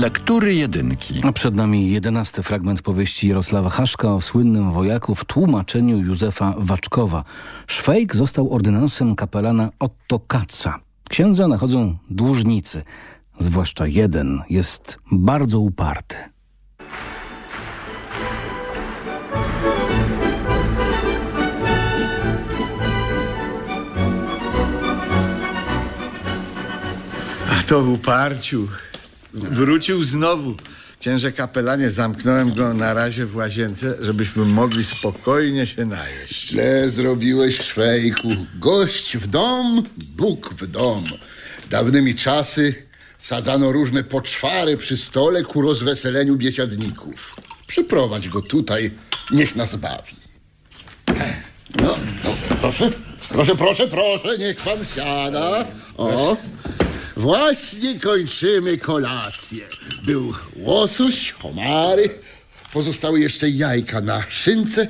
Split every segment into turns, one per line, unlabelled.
Lektury jedynki.
A przed nami jedenasty fragment powieści Jarosława Haszka o słynnym wojaku w tłumaczeniu Józefa Waczkowa. Szwejk został ordynansem kapelana Otto Katza. Księdza nachodzą dłużnicy. Zwłaszcza jeden jest bardzo uparty.
A to uparciu. Wrócił znowu. Księże kapelanie, zamknąłem go na razie w łazience, żebyśmy mogli spokojnie się najeść.
Źle zrobiłeś, szwejku. Gość w dom, Bóg w dom. Dawnymi czasy sadzano różne poczwary przy stole ku rozweseleniu biesiadników. Przyprowadź go tutaj, niech nas bawi. No, no, proszę, proszę, proszę, proszę, niech pan siada. O, właśnie kończymy kolację. Był łosoś, homary, pozostały jeszcze jajka na szynce.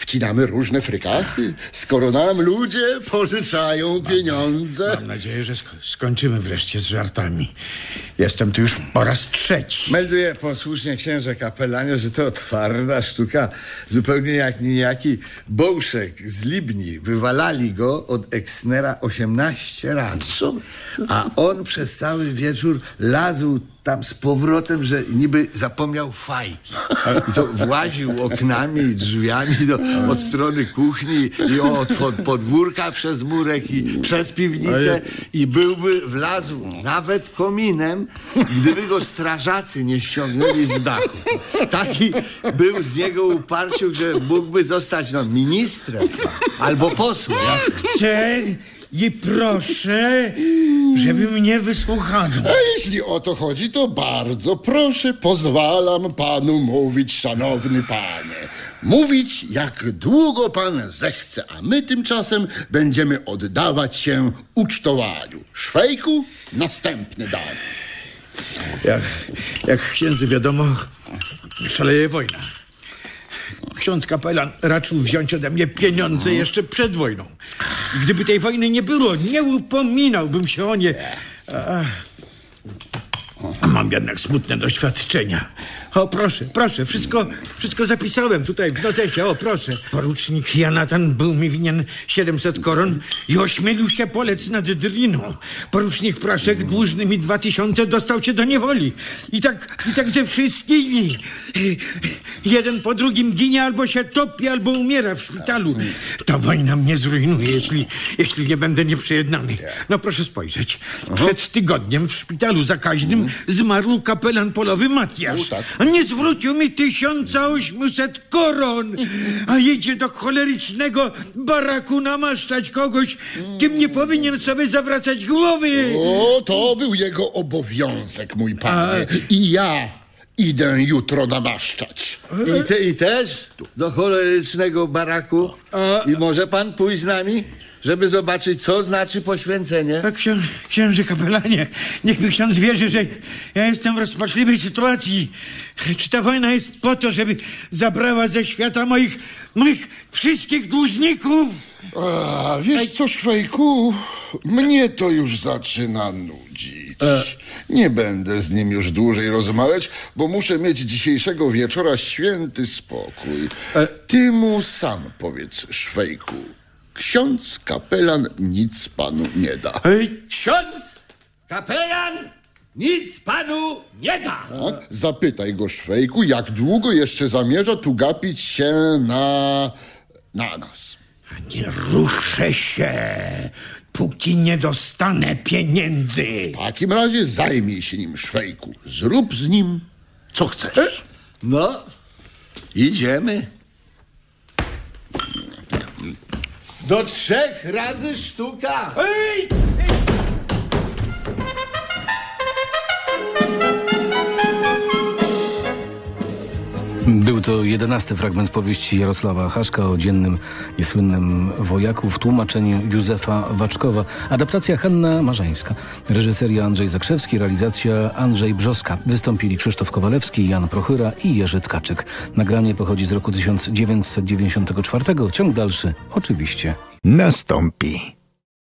Wcinamy różne frykasy, skoro nam ludzie pożyczają pieniądze.
Mam nadzieję, że sk- skończymy wreszcie z żartami. Jestem tu już po raz trzeci.
Melduje posłusznie księże kapelanie, że to twarda sztuka, zupełnie jak niejaki Bołszek z Libni. Wywalali go od Exnera 18 razy. A on przez cały wieczór lazł tam z powrotem, że niby zapomniał fajki. I to właził oknami i drzwiami do, od strony kuchni i od, od podwórka przez murek i przez piwnicę i byłby wlazł nawet kominem, gdyby go strażacy nie ściągnęli z dachu. Taki był z niego uparciu, że mógłby zostać no, ministrem albo posłem.
Chcę i proszę, żeby mnie wysłuchano.
A jeśli o to chodzi, to bardzo proszę, pozwalam panu mówić, szanowny panie. Mówić, jak długo pan zechce, a my tymczasem będziemy oddawać się ucztowaniu. Szwejku, następny dan.
Jak, jak księdzu wiadomo, szaleje wojna. Ksiądz kapelan raczył wziąć ode mnie pieniądze jeszcze przed wojną. Gdyby tej wojny nie było, nie upominałbym się o nie. A mam jednak smutne doświadczenia. O, proszę, proszę, wszystko, wszystko zapisałem tutaj w notecie, o, proszę. Porucznik Janatan był mi winien 700 koron i ośmielił się polec nad Driną. Porucznik Praszek dłużny mi 2000 dostał cię do niewoli. I tak, i tak ze wszystkimi. Jeden po drugim ginie albo się topi, albo umiera w szpitalu. Ta wojna mnie zrujnuje, jeśli, jeśli nie będę nieprzyjednany. No proszę spojrzeć. Przed tygodniem w szpitalu zakaźnym zmarł kapelan polowy Matiasz. A nie zwrócił mi 1800 koron, a jedzie do cholerycznego baraku namaszczać kogoś, kim nie powinien sobie zawracać głowy.
O, to był jego obowiązek, mój panie. I ja idę jutro namaszczać.
I, te, I też do cholerycznego baraku. I może pan pójść z nami, żeby zobaczyć, co znaczy poświęcenie?
A księ, księży kapelanie, niech mi ksiądz wierzy, że ja jestem w rozpaczliwej sytuacji. Czy ta wojna jest po to, żeby zabrała ze świata moich, moich wszystkich dłużników?
A, wiesz co, Szwejku? Mnie to już zaczyna nudzić. Nie będę z nim już dłużej rozmawiać, bo muszę mieć dzisiejszego wieczora święty spokój. Ty mu sam powiedz, Szwejku. Ksiądz kapelan nic panu nie da.
Ej,
Ksiądz, kapelan, nic panu nie da.
Tak? Zapytaj go, Szwejku, jak długo jeszcze zamierza tu gapić się na... na nas.
nie ruszę się, póki nie dostanę pieniędzy.
W takim razie zajmij się nim, Szwejku. Zrób z nim, co chcesz.
No, idziemy. Do trzech razy sztuka. Ej!
To jedenasty fragment powieści Jarosława Haszka o dziennym i słynnym wojaku w tłumaczeniu Józefa Waczkowa. Adaptacja Hanna Marzańska, reżyseria Andrzej Zakrzewski, realizacja Andrzej Brzoska. Wystąpili Krzysztof Kowalewski, Jan Prochyra i Jerzy Tkaczyk. Nagranie pochodzi z roku 1994. Ciąg dalszy oczywiście
Nastąpi.